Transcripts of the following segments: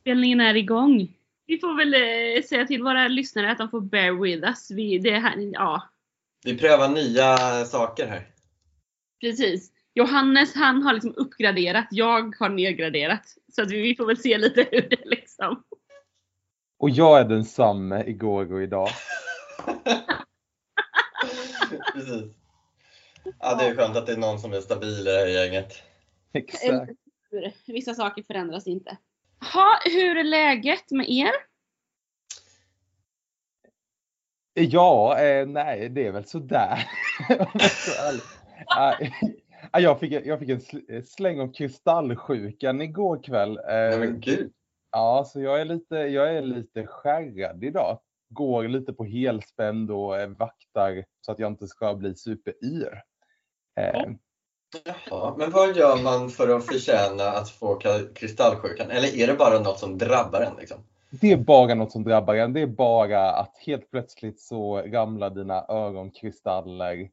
Inspelningen är igång. Vi får väl eh, säga till våra lyssnare att de får bear with us. Vi, det här, ja, Vi prövar nya saker här. precis. Johannes han har liksom uppgraderat, jag har nedgraderat. Så att vi, vi får väl se lite hur det liksom. Och jag är densamme igår och idag. Precis. Ja, det är skönt att det är någon som är stabil i det här gänget. Exakt. Vissa saker förändras inte. Ha, hur är läget med er? Ja, eh, nej, det är väl sådär. Jag. Eh, fick, jag fick en sl- släng av kristallsjukan igår kväll. Eh, Nej, men gud. Ja, så jag är lite, jag är lite skärrad idag. Går lite på helspänd och eh, vaktar så att jag inte ska bli superyr. Eh, Jaha, men vad gör man för att förtjäna att få ka- kristallsjukan? Eller är det bara något som drabbar en? Liksom? det är bara något som drabbar en. Det är bara att helt plötsligt så ramlar dina öronkristaller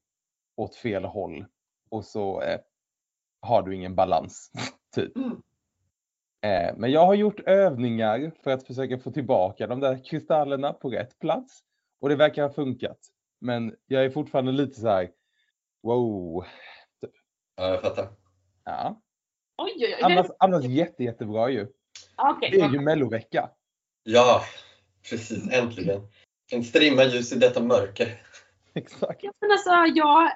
åt fel håll och så eh, har du ingen balans. typ. Mm. Eh, men jag har gjort övningar för att försöka få tillbaka de där kristallerna på rätt plats och det verkar ha funkat. Men jag är fortfarande lite så här. Wow. Ja, jag fattar. Ja. Oj, oj, oj. Annars, annars jätte, jättebra ju. Okej, Det är ju mellovecka. Ja, precis. Äntligen. En strimma ljus i detta mörker. Exakt. Ja, men alltså, jag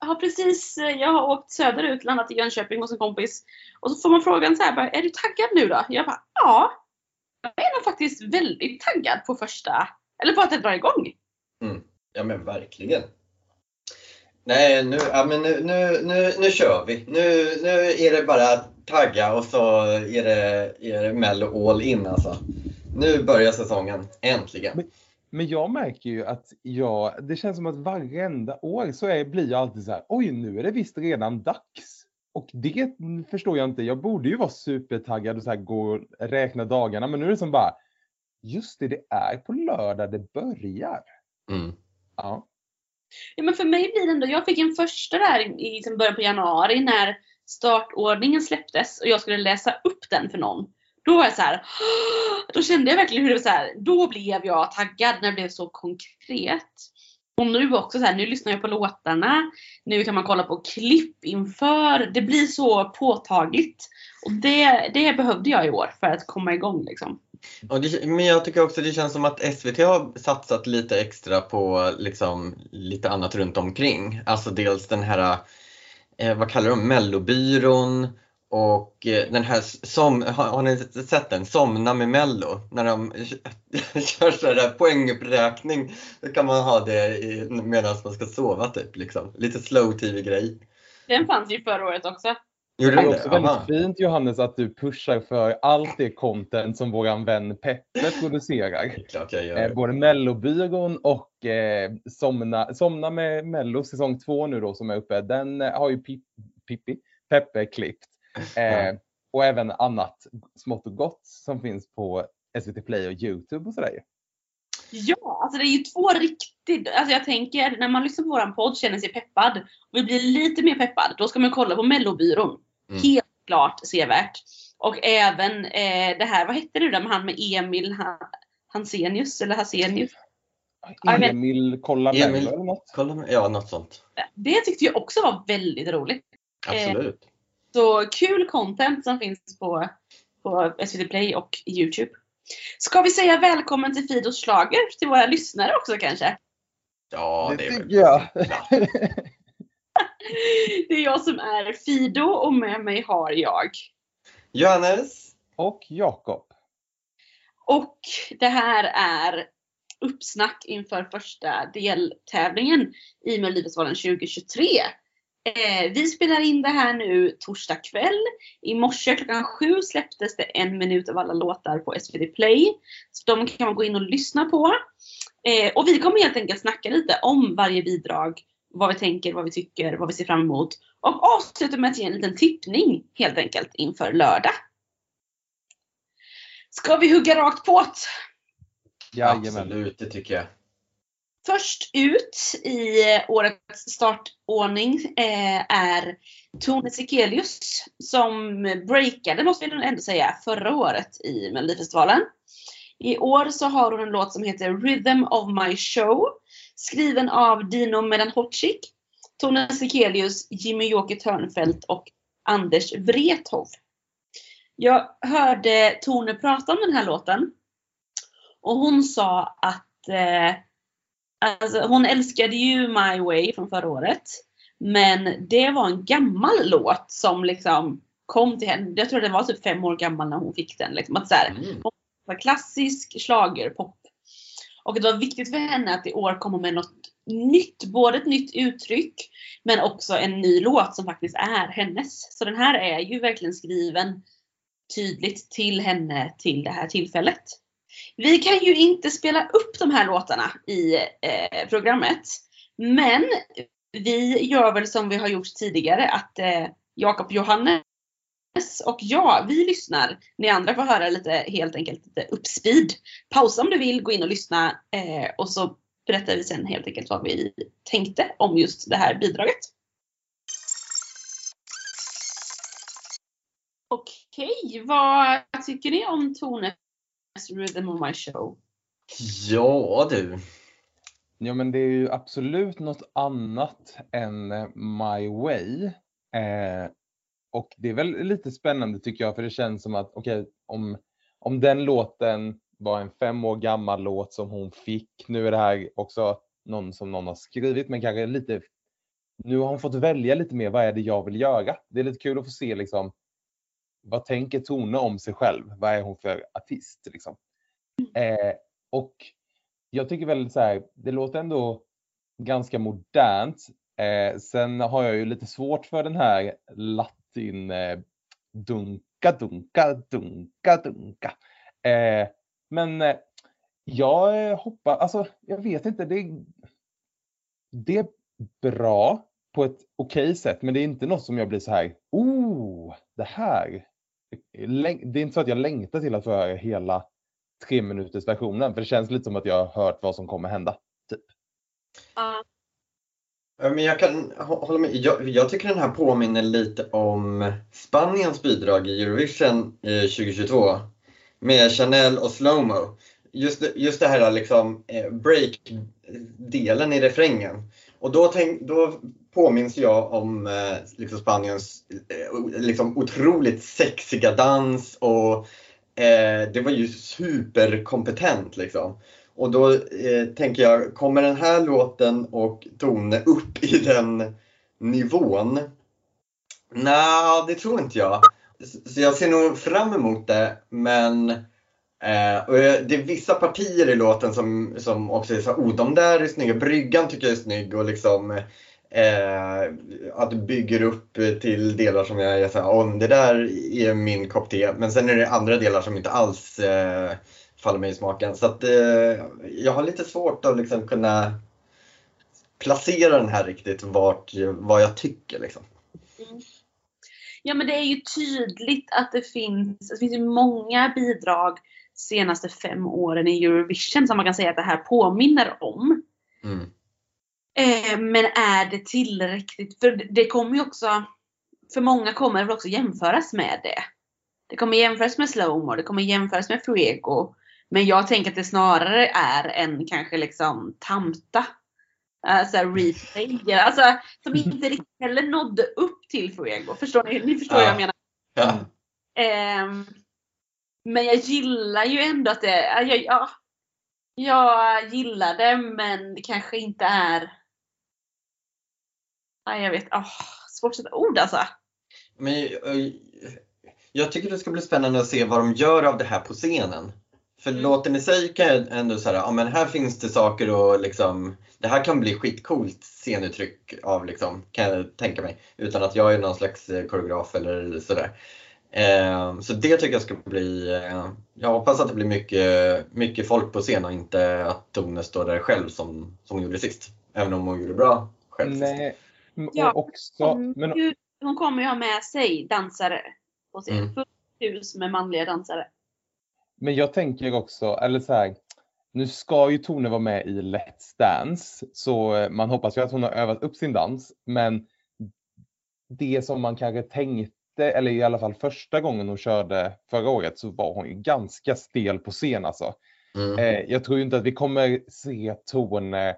har precis jag har åkt söderut, landat i Jönköping hos en kompis. Och så får man frågan så här, bara, är du taggad nu då? Jag bara, ja. Jag är nog faktiskt väldigt taggad på första, eller på att det drar igång. Ja men verkligen. Nej, nu, ja, men nu, nu, nu, nu kör vi. Nu, nu är det bara tagga och så är det, är det Mello all in alltså. Nu börjar säsongen, äntligen. Men jag märker ju att jag, det känns som att varenda år så är, blir jag alltid så här, oj nu är det visst redan dags. Och det förstår jag inte. Jag borde ju vara supertaggad och så här gå och räkna dagarna. Men nu är det som bara, just det, det är på lördag det börjar. Mm. Ja. Ja, men för mig blir det ändå, jag fick en första där i liksom början på januari när startordningen släpptes och jag skulle läsa upp den för någon. Då var jag så här, då kände jag verkligen hur det var så här, då blev jag taggad när det blev så konkret. Och nu också så här, nu lyssnar jag på låtarna, nu kan man kolla på klipp inför, det blir så påtagligt. Och det, det behövde jag i år för att komma igång liksom. Och det, men jag tycker också det känns som att SVT har satsat lite extra på liksom, lite annat runt omkring. Alltså dels den här, eh, vad kallar de, mellobyrån och eh, den här som, har, har ni sett den? Somna med mello. När de kör sådär poänguppräkning. Då kan man ha det medan man ska sova typ. Liksom. Lite slow tv-grej. Den fanns ju förra året också. Gjorde Det är också väldigt Aha. fint Johannes att du pushar för allt det content som våran vän Peppe producerar. Klart jag gör. Eh, både Mellobyrån och eh, Somna, Somna med Mello säsong två nu då som är uppe. Den eh, har ju Pip, Pippi, Peppe klippt. Eh. Och även annat smått och gott som finns på SVT Play och Youtube och sådär. Ja, alltså det är ju två riktigt, alltså jag tänker när man lyssnar på våran podd känner sig peppad och vill bli lite mer peppad, då ska man kolla på mellobyrån. Mm. Helt klart sevärt. Och även eh, det här, vad hette det där med han med Emil Han- Hansenius eller Hasenius? Emil kolla Emil- eller något. Kolla, ja, något sånt. Det tyckte jag också var väldigt roligt. Absolut. Så kul content som finns på, på SVT Play och Youtube. Ska vi säga välkommen till Fidos Schlager till våra lyssnare också kanske? Ja, Det tycker jag. Det är jag som är Fido och med mig har jag. Johannes. Och Jakob. Och det här är uppsnack inför första deltävlingen i Melodifestivalen 2023. Eh, vi spelar in det här nu torsdag kväll. I morse klockan sju släpptes det en minut av alla låtar på SVT Play. Så de kan man gå in och lyssna på. Eh, och vi kommer helt enkelt snacka lite om varje bidrag, vad vi tänker, vad vi tycker, vad vi ser fram emot. Och avsluta med att ge en liten tippning helt enkelt inför lördag. Ska vi hugga rakt på? Jajamän. Absolut, det tycker jag. Först ut i årets startordning eh, är Tone Sekelius som breakade, måste vi nog ändå säga, förra året i Melodifestivalen. I år så har hon en låt som heter Rhythm of My Show. Skriven av Dino Medanhodzic, Tone Sekelius, Jimmy Joker Törnfeldt och Anders Wrethov. Jag hörde Tone prata om den här låten. Och hon sa att eh, alltså, hon älskade ju My Way från förra året. Men det var en gammal låt som liksom kom till henne. Jag tror det var typ fem år gammal när hon fick den. Liksom, att så här, Mm. var klassisk schlagerpop. Och det var viktigt för henne att i år komma med något nytt. Både ett nytt uttryck men också en ny låt som faktiskt är hennes. Så den här är ju verkligen skriven tydligt till henne till det här tillfället. Vi kan ju inte spela upp de här låtarna i eh, programmet. Men vi gör väl som vi har gjort tidigare att eh, Jakob Johannes och jag, vi lyssnar. Ni andra får höra lite helt enkelt lite uppspeed. Pausa om du vill, gå in och lyssna eh, och så berättar vi sen helt enkelt vad vi tänkte om just det här bidraget. Okej, vad tycker ni om Tones Rhythm of My Show? Ja du. Ja men det är ju absolut något annat än eh, My Way. Eh, och det är väl lite spännande tycker jag för det känns som att okej om, om den låten var en fem år gammal låt som hon fick. Nu är det här också någon som någon har skrivit men kanske lite nu har hon fått välja lite mer vad är det jag vill göra. Det är lite kul att få se liksom vad tänker Tone om sig själv? Vad är hon för artist liksom? Eh, och jag tycker väl så här, det låter ändå ganska modernt. Eh, sen har jag ju lite svårt för den här latin eh, dunka, dunka, dunka, dunka. Eh, men eh, jag hoppas, alltså jag vet inte, det, det är bra på ett okej sätt, men det är inte något som jag blir så här, oh, det här. Det är inte så att jag längtar till att få höra hela tre minuters versionen, för det känns lite som att jag har hört vad som kommer hända. Typ. Ja, Ja, Men jag kan hå- hålla med. Jag, jag tycker den här påminner lite om Spaniens bidrag i Eurovision eh, 2022 med Chanel och Slowmo. Just, det- just det här liksom eh, break-delen i refrängen. Och då, tänk, då påminns jag om eh, liksom Spaniens eh, liksom otroligt sexiga dans och eh, det var ju superkompetent liksom. Och då eh, tänker jag, kommer den här låten och Tone upp i den nivån? Nej, det tror inte jag. Så jag ser nog fram emot det, men eh, och eh, det är vissa partier i låten som, som också är så oh, de där är snygga. Bryggan tycker jag är snygg och liksom eh, att du bygger upp till delar som jag jag säger, oh, det där är min kopp te. Men sen är det andra delar som inte alls eh, faller mig i smaken. Så att, eh, jag har lite svårt att liksom kunna placera den här riktigt vart, vad jag tycker. Liksom. Ja men det är ju tydligt att det finns, det finns ju många bidrag senaste fem åren i Eurovision som man kan säga att det här påminner om. Mm. Eh, men är det tillräckligt? För det kommer ju också, för många kommer det väl också jämföras med det. Det kommer jämföras med Slowmo, det kommer jämföras med Fuego. Men jag tänker att det snarare är en kanske liksom Tamta. Alltså replay, alltså som inte riktigt heller nådde upp till Fuego. Förstår ni? Ni förstår vad Ja. jag menar. Ja. Ehm, men jag gillar ju ändå att det, jag, ja, jag gillar det men det kanske inte är, ja, jag vet, oh, svårt att sätta ord alltså. Men jag, jag tycker det ska bli spännande att se vad de gör av det här på scenen. För Mm. låten i sig kan jag ändå säga, ja men här finns det saker och liksom, det här kan bli skitcoolt scenuttryck av liksom, kan jag tänka mig. Utan att jag är någon slags eh, koreograf eller sådär. Eh, så det tycker jag ska bli, eh, jag hoppas att det blir mycket, mycket folk på scen och inte att Tone står där själv som, som hon gjorde sist. Även om hon gjorde bra själv. Nej, Ja, också, Hon, men, hon kommer ju ha med sig dansare på scen. Mm. Fullt hus med manliga dansare. men jag tänker också, eller så här, nu ska ju Tone vara med i Let's Dance, så eh, man hoppas ju att hon har övat upp sin dans. Men det som man kanske tänkte, eller i alla fall första gången hon körde förra året, så var hon ju ganska stel på scen alltså. Mm. Eh, jag tror inte att vi kommer se Tone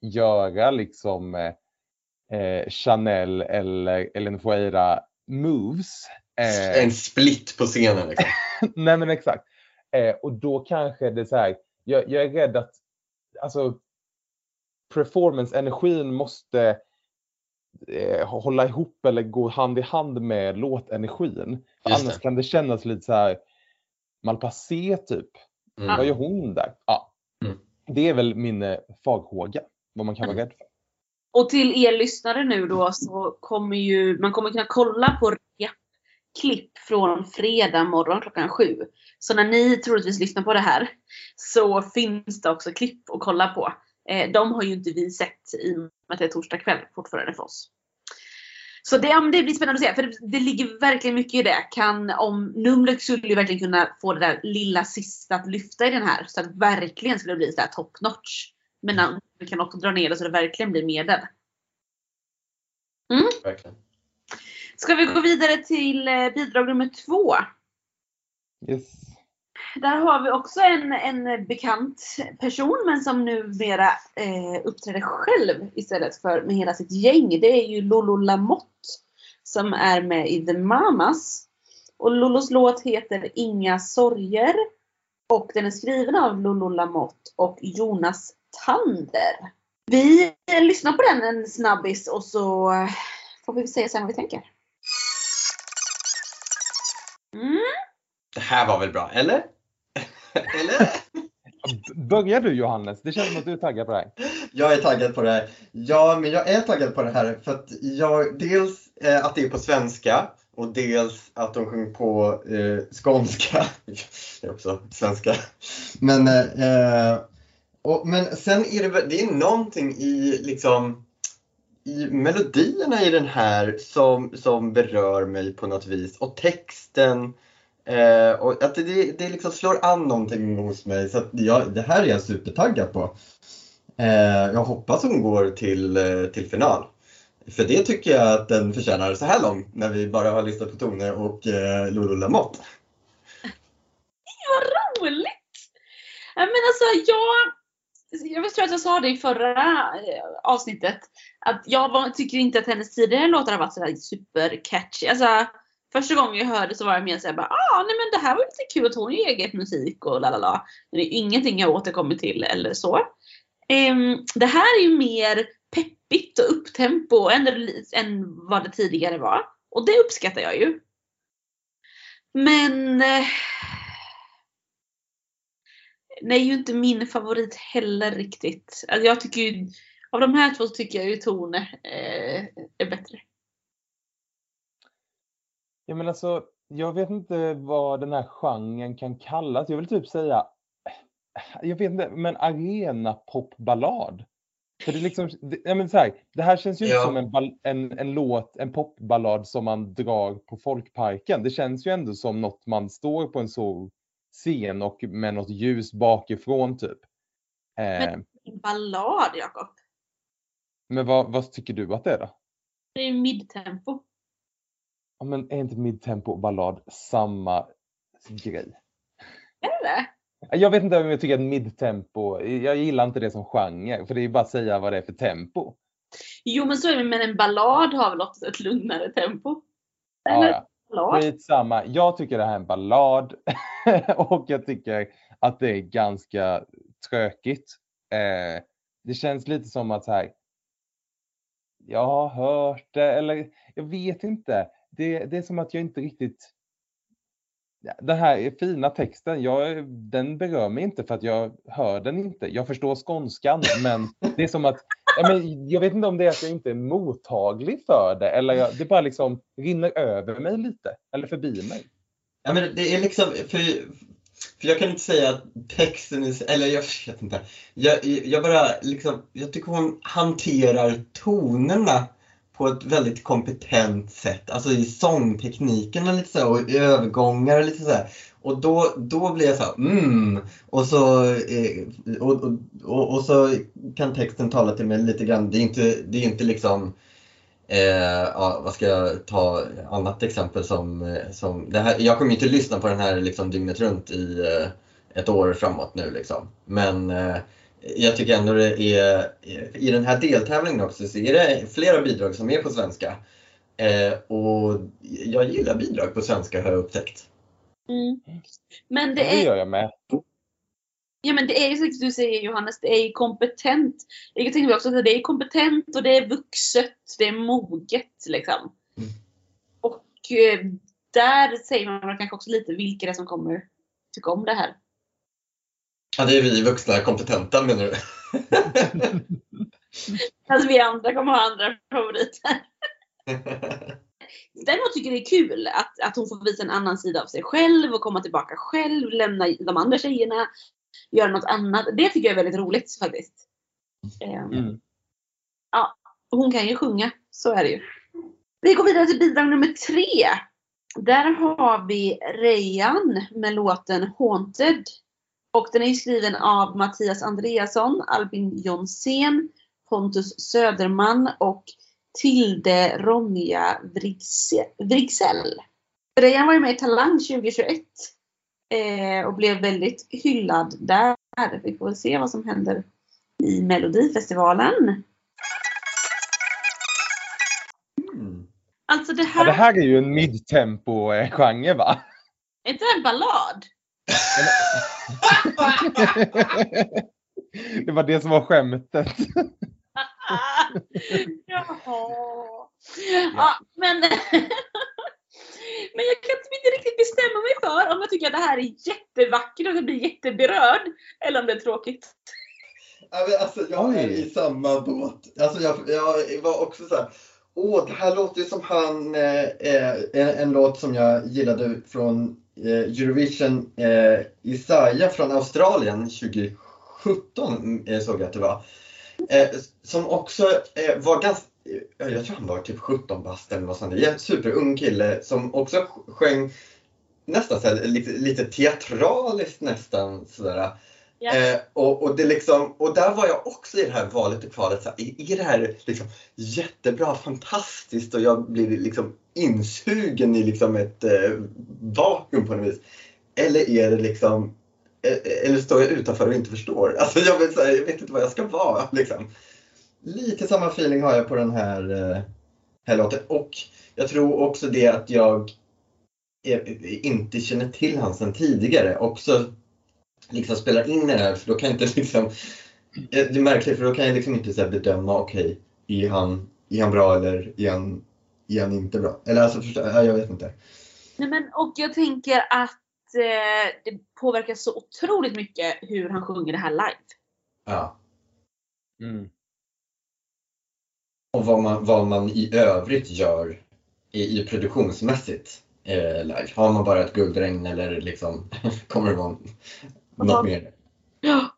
göra liksom eh, eh, Chanel eller Ellen Fuera moves. Eh, En split på scenen. Liksom. Nej men exakt. Eh, och då kanske det är så här, jag, jag är rädd att alltså performance-energin måste eh, hålla ihop eller gå hand i hand med låtenergin. Annars det. kan det kännas lite så här malpassé typ. Mm. Vad gör hon där? Ja. Mm. Det är väl min eh, farhåga, vad man kan vara rädd för. Och till er lyssnare nu då så kommer ju man kommer kunna kolla på klipp från fredag morgon klockan sju. Så när ni troligtvis lyssnar på det här så finns det också klipp att kolla på. Eh, de har ju inte vi sett i att det är torsdag kväll fortfarande för oss. Så det, det blir spännande att se, för det, det ligger verkligen mycket i det. Kan, om Numlek skulle ju verkligen kunna få det där lilla sista att lyfta i den här, så att verkligen skulle bli så här top notch. Men när vi kan också dra ner det så det verkligen blir medel. Verkligen. Ska vi gå vidare till eh, bidrag nummer två? Yes. Där har vi också en, en bekant person men som numera eh, uppträder själv istället för med hela sitt gäng. Det är ju Lolo Lamotte som är med i The Mamas. Och Lolos låt heter Inga sorger. Och den är skriven av Lolo Lamotte och Jonas Tander. Vi lyssnar på den en snabbis och så får vi säga sen vad vi tänker. Mm. Det här var väl bra, eller? eller? Börjar du Johannes? Det känns som att du är taggad på det här. Jag är taggad på det här. Ja, men jag är taggad på det här för att jag, dels eh, att det är på svenska och dels att de sjunger på eh, skånska. Det är också svenska. Men, eh, och, men sen är det, det är någonting i liksom i melodierna i den här som, som berör mig på något vis och texten Eh, och att det, det liksom slår an någonting hos mig så att jag, det här är jag supertaggad på. Eh, jag hoppas hon går till, eh, till final. För det tycker jag att den förtjänar så här långt när vi bara har lyssnat på Tone och eh, Lulu Lamotte. Vad roligt! Men alltså jag, jag tror att jag sa det i förra eh, avsnittet. Att jag tycker inte att hennes tidigare låtar har varit sådär super catchy. Alltså, första gången jag hörde så var jag mer såhär bara ah, nej men det här var lite kul att hon gör eget musik och la la la. Men det är ingenting jag återkommer till eller så. Um, det här är ju mer peppigt och upptempo än, än vad det tidigare var. Och det uppskattar jag ju. Men eh, det är ju inte min favorit heller riktigt. Alltså jag tycker ju, av de här två så tycker jag ju Tone eh, är bättre. Ja, men alltså, jag vet inte vad den här genren kan kallas. Jag vill typ säga, jag vet inte, men arena popballad. För det, är liksom, det, ja, men så här, det här känns ju Ja. inte som en, ball, en, en låt, en popballad som man drar på folkparken. Det känns ju ändå som något man står på en så scen och med något ljus bakifrån typ. Eh, men En ballad Jakob. men vad, vad tycker du att det är då? Det är ju midtempo. Ja, men är inte midtempo och ballad samma grej? Är det? Jag vet inte om jag tycker att midtempo, jag gillar inte det som genre, för det är ju bara att säga vad det är för tempo. Jo men så är det, men en ballad har väl också ett lugnare tempo? Ja, Eller ja. ballad? Skitsamma. Jag tycker det här är en ballad och jag tycker att det är ganska tråkigt. Eh, det känns lite som att så här. Jag har hört det eller jag vet inte. Det, det är som att jag inte riktigt. Den här fina texten, jag, den berör mig inte för att jag hör den inte. Jag förstår skånskan men det är som att ja, men jag vet inte om det är att jag inte är mottaglig för det eller jag, det bara liksom rinner över mig lite eller förbi mig. Ja, men det är liksom, för, för jag kan inte säga att texten är, eller jag vet inte. Jag, jag bara liksom, jag tycker hon hanterar tonerna på ett väldigt kompetent sätt. Alltså i sångtekniken och lite så här, och i övergångar och lite så här. Och då, då blir jag så här, mm. Och så, eh, och, och, och, och så kan texten tala till mig lite grann. Det är inte, det är inte liksom Eh, ja, vad ska jag ta annat exempel som, eh, som det här, jag kommer inte lyssna på den här liksom dygnet runt i eh, ett år framåt nu liksom. Men eh, jag tycker ändå det är, i den här deltävlingen också så är det flera bidrag som är på svenska. Eh, och jag gillar bidrag på svenska har jag upptäckt. Mm. Men det Ja, det gör jag med. ja, men det är ju som du säger Johannes, det är ju kompetent. Jag tänker också att det är kompetent och det är vuxet, det är moget liksom. Mm. Och eh, där säger man kanske också lite vilka det är som kommer tycka om det här. Ja, det är vi vuxna kompetenta menar du? Alltså vi andra kommer ha andra favoriter. Däremot tycker jag det är kul att, att hon får visa en annan sida av sig själv och komma tillbaka själv, lämna de andra tjejerna, göra något annat. Det tycker jag är väldigt roligt faktiskt. Ehm, Mm. Hon kan ju sjunga, så är det ju. Vi går vidare till bidrag nummer tre. Där har vi Rejan med låten Haunted. Och den är skriven av Mattias Andreasson, Albin Jonsén, Pontus Söderman och Tilde Ronja Vrigsell. Rejan var ju med i Talang 2021 eh, och blev väldigt hyllad där. Vi får väl se vad som händer i Melodifestivalen. Mm. Alltså det Ja, här, det här är ju en midtempo-genre va? är inte det en ballad? det var det som var skämtet. Jaha. Ja, men, men jag kan inte riktigt bestämma mig för om jag tycker att det här är jättevackert och jag blir jätteberörd. Eller om det är tråkigt. Alltså, jag är i samma båt. Alltså, jag, jag var också så här. Åh, det här låter ju som han, eh, eh, en, en låt som jag gillade från eh, Eurovision, eh, Isaiah från Australien 2017 eh, såg jag att det var. Eh, som också eh, var ganska, eh, jag tror han var typ 17 bast eller något sånt. där. En superung kille som också sjöng nästan så här, lite, lite teatraliskt nästan sådär. Eh, och, och, det liksom, och där var jag också i det här valet och kvalet. Så här, är, är det här liksom jättebra, fantastiskt och jag blir liksom insugen i liksom ett eh, vakuum på något vis? Eller är det liksom, eh, eh eller står jag utanför och inte förstår? Alltså jag, vet, här, jag vet inte vad jag ska vara. Liksom. Lite samma feeling har jag på den här, eh, här låten. Och jag tror också det att jag eh, inte känner till han sedan tidigare. Också liksom spelar in i det här för då kan jag inte liksom eh, Det är märkligt för då kan jag liksom inte så här bedöma okej, är, han, är han bra eller är han, är han inte bra? Eller alltså förstå, ja, jag vet inte. Nej, men, och jag tänker att eh, det påverkar så otroligt mycket hur han sjunger det här live. Ja. Mm. Och vad man, vad man i övrigt gör i, i produktionsmässigt eh, live. Har man bara ett guldregn eller liksom kommer det vara något mer? Ja.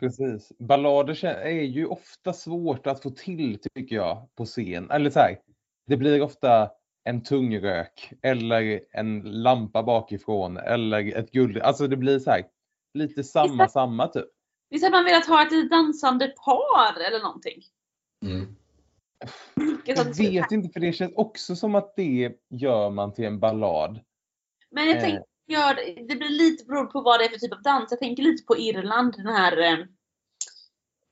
Precis. Ballader är ju ofta svårt att få till tycker jag på scen. Eller så här, det blir ofta en tungrök eller en lampa bakifrån eller ett guld. Alltså det blir så här lite samma Visst- samma typ. Visst hade man velat ha ett litet dansande par eller någonting? Mm. Jag vet inte för det känns också som att det gör man till en ballad. Men jag Eh. Gör, det blir lite beroende på vad det är för typ av dans. Jag tänker lite på Irland, den här... Eh,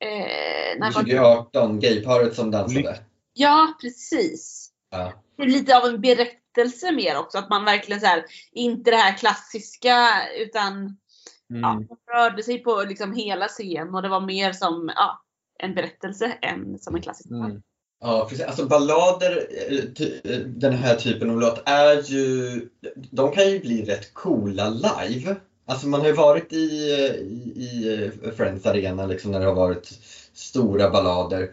eh, när var- 2018, gayparet som dansade. ja, precis. Ja. Det är lite av en berättelse mer också. Att man verkligen så här, inte det här klassiska utan ja, Mm. man rörde sig på liksom hela scen och det var mer som ja, en berättelse än som en klassisk dans. Mm. Ja, precis. Alltså ballader, eh, eh, den här typen av låt, är ju, de kan ju bli rätt coola live. Alltså man har ju varit i, eh, i, i Friends Arena liksom när det har varit stora ballader.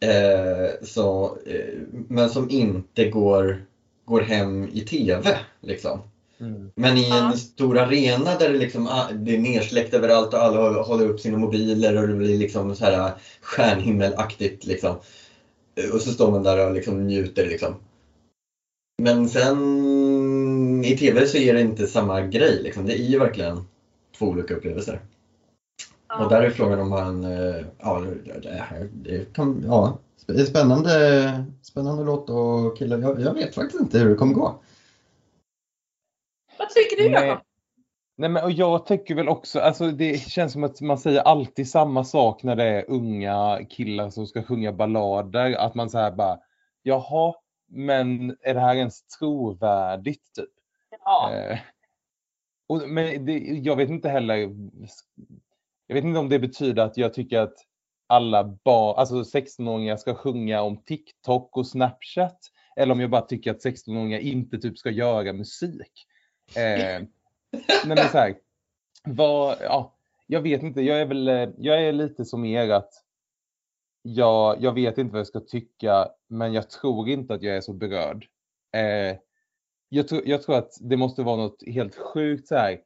Eh, så, eh, men som inte går, går hem i TV. Liksom. Mm. Men i en Ja. stor arena där det, liksom, ah, det är nersläckt överallt och alla håller- håller upp sina mobiler och det blir liksom så här stjärnhimmelaktigt. Liksom. Och så står man där och liksom njuter liksom. Men sen i TV så är det inte samma grej liksom. Det är ju verkligen två olika upplevelser. Ja. Och där är frågan om han, eh, ja, det, här, det kan, ja, sp- spännande, spännande låt och killar. Jag, jag vet faktiskt inte hur det kommer gå. Vad tycker du. Jakob? Nej men och jag tycker väl också, alltså det känns som att man säger alltid samma sak när det är unga killar som ska sjunga ballader. Att man säger bara, jaha, men är det här ens trovärdigt typ? Ja. Eh, och, men det, jag vet inte heller, jag vet inte om det betyder att jag tycker att alla barn, alltså 16-åringar ska sjunga om TikTok och Snapchat. Eller om jag bara tycker att 16-åringar inte typ ska göra musik. Eh, nej men så här, vad, ja, jag vet inte, jag är väl, jag är lite som er att jag, jag vet inte vad jag ska tycka, men jag tror inte att jag är så berörd. Eh, jag, tror, jag tror att det måste vara något helt sjukt så här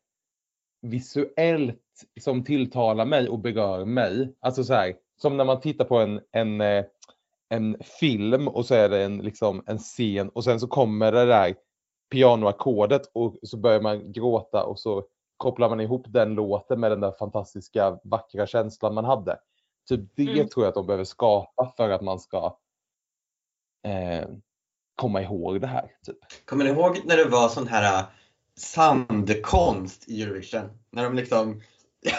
visuellt som tilltalar mig och berör mig. Alltså så här, som när man tittar på en, en, eh, en film och så är det en, liksom, en scen och sen så kommer det där pianoackordet och så börjar man gråta och så kopplar man ihop den låten med den där fantastiska vackra känslan man hade. Typ det Mm. tror jag att de behöver skapa för att man ska eh, komma ihåg det här. Typ. Kommer ni ihåg när det var sån här äh, sandkonst i Eurovision? När de liksom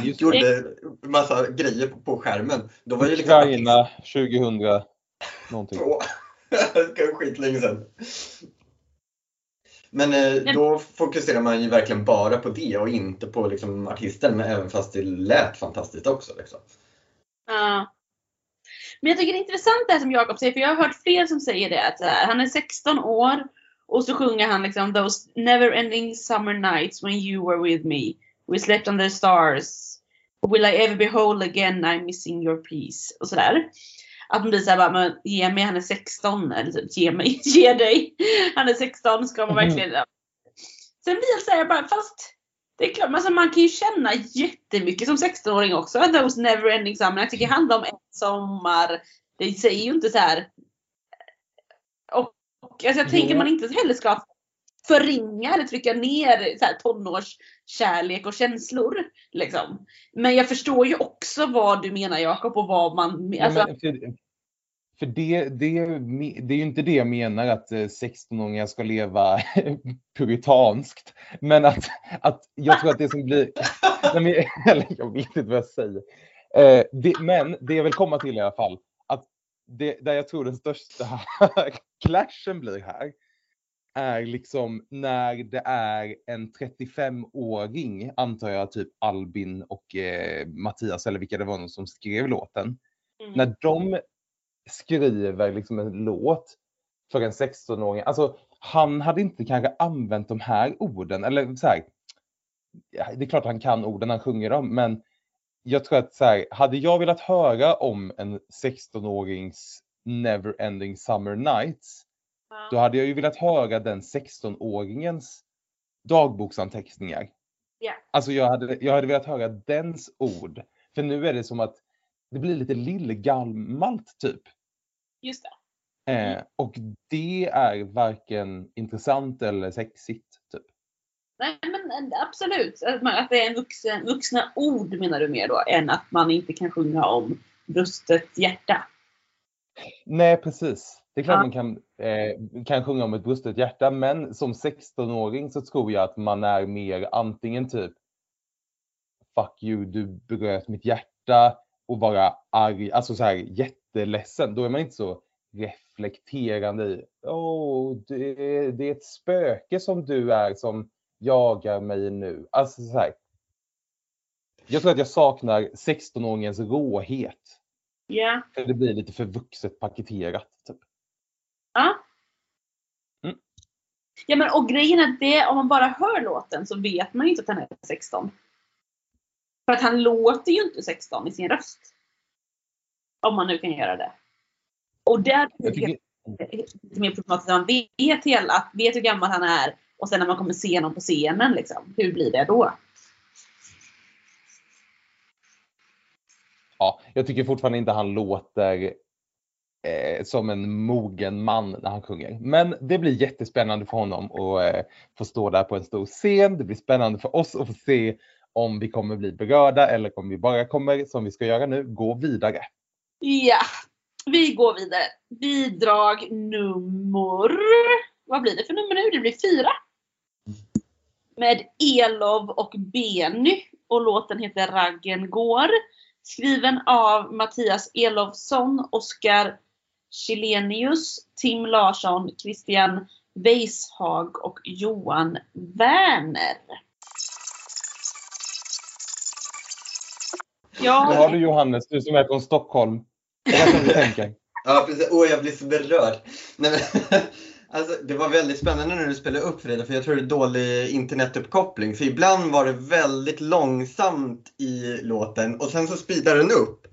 Just gjorde massa grejer på, på skärmen. Då var ju liksom Ukraina 2000 någonting. på. Det skitlänge sedan. Men eh, då fokuserar man ju verkligen bara på det och inte på liksom, artisten, men även fast det lät fantastiskt också. Liksom. Ja. Men jag tycker det är intressant det som Jakob säger, för jag har hört fler som säger det. Att här, han är 16 år och så sjunger han liksom those never ending summer nights when you were with me. We slept under the stars. Will I ever be whole again? I'm missing your peace. Och sådär. Att man blir såhär bara, men ge mig, han är 16. Eller typ, ge mig, ge dig. Han är 16, ska man Mhm. verkligen... Sen blir jag såhär bara, fast det är klart, alltså man kan ju känna jättemycket som 16-åring också. Those never ending summer. Jag tycker det handlar om en sommar. Det säger ju inte så här. Och, alltså jag tänker man inte heller ska förringa eller trycka ner så här, tonårskärlek och känslor. Liksom. Men jag förstår ju också vad du menar Jakob och vad man... Ja, Alltså, men för för det, det, det är ju inte det jag menar att eh, 16-åringar ska leva puritanskt. Men att, att jag tror att det som blir... Nej, men, eller, jag vet inte vad jag säger. Eh, det, men det jag vill komma till i alla fall, att det, där jag tror den största clashen blir här, är liksom när det är en 35-åring, antar jag typ Albin och eh, Mattias eller vilka det var som skrev låten. mm. När de skriver liksom en låt för en 16-åring, alltså han hade inte kanske använt de här orden eller så här. Det är klart han kan orden, han sjunger dem, men jag tror att så här, hade jag velat höra om en 16-årings never ending summer nights, då hade jag ju velat höra den 16-åringens dagboksanteckningar. Ja. Alltså jag hade, jag hade velat höra dens ord. För nu är det som att det blir lite lillgammalt typ. Just det. Eh, och det är varken intressant eller sexigt. Typ. Nej men absolut. Att, man, att det är en vuxen, vuxna ord menar du mer då än att man inte kan sjunga om brustet hjärta. Nej precis. Det är klart Ja. man kan, eh, kan sjunga om ett brustet hjärta men som 16-åring så tror jag att man är mer antingen typ Fuck you, du bröt mitt hjärta och vara arg, alltså så här jätteledsen. Då är man inte så reflekterande i Åh, det, det är ett spöke som du är som jagar mig nu. Alltså så här. Jag tror att jag saknar 16-åringens råhet. Ja. För det blir lite för vuxet paketerat. Typ. Ja. Mm. Ja men och grejen är att det, om man bara hör låten så vet man ju inte att han är 16. För att han låter ju inte 16 i sin röst. Om man nu kan göra det. Och där Jag tycker, lite mer problematiskt. Man vet, hela, vet hur gammal han är och sen när man kommer se honom på scenen, liksom, hur blir det då? ja, jag tycker fortfarande inte han låter eh, som en mogen man när han sjunger. Men det blir jättespännande för honom att eh, få stå där på en stor scen. Det blir spännande för oss att få se om vi kommer bli berörda eller om vi bara kommer, som vi ska göra nu, gå vidare. Ja, vi går vidare. Bidrag nummer... Vad blir det för nummer nu? Det blir fyra. Med Elov och Benny och låten heter Raggen går. Skriven av Mattias Elovsson, Oskar Chilenius, Tim Larsson, Christian Weishag och Johan Werner. Nu har Ja, du Johannes, du som är från Stockholm. Ja, precis. Åh, jag blir så berörd. Nej, men, alltså, det var väldigt spännande när du spelade upp Frida, för jag tror det är dålig internetuppkoppling. För ibland var det väldigt långsamt i låten och sen så speedade den upp.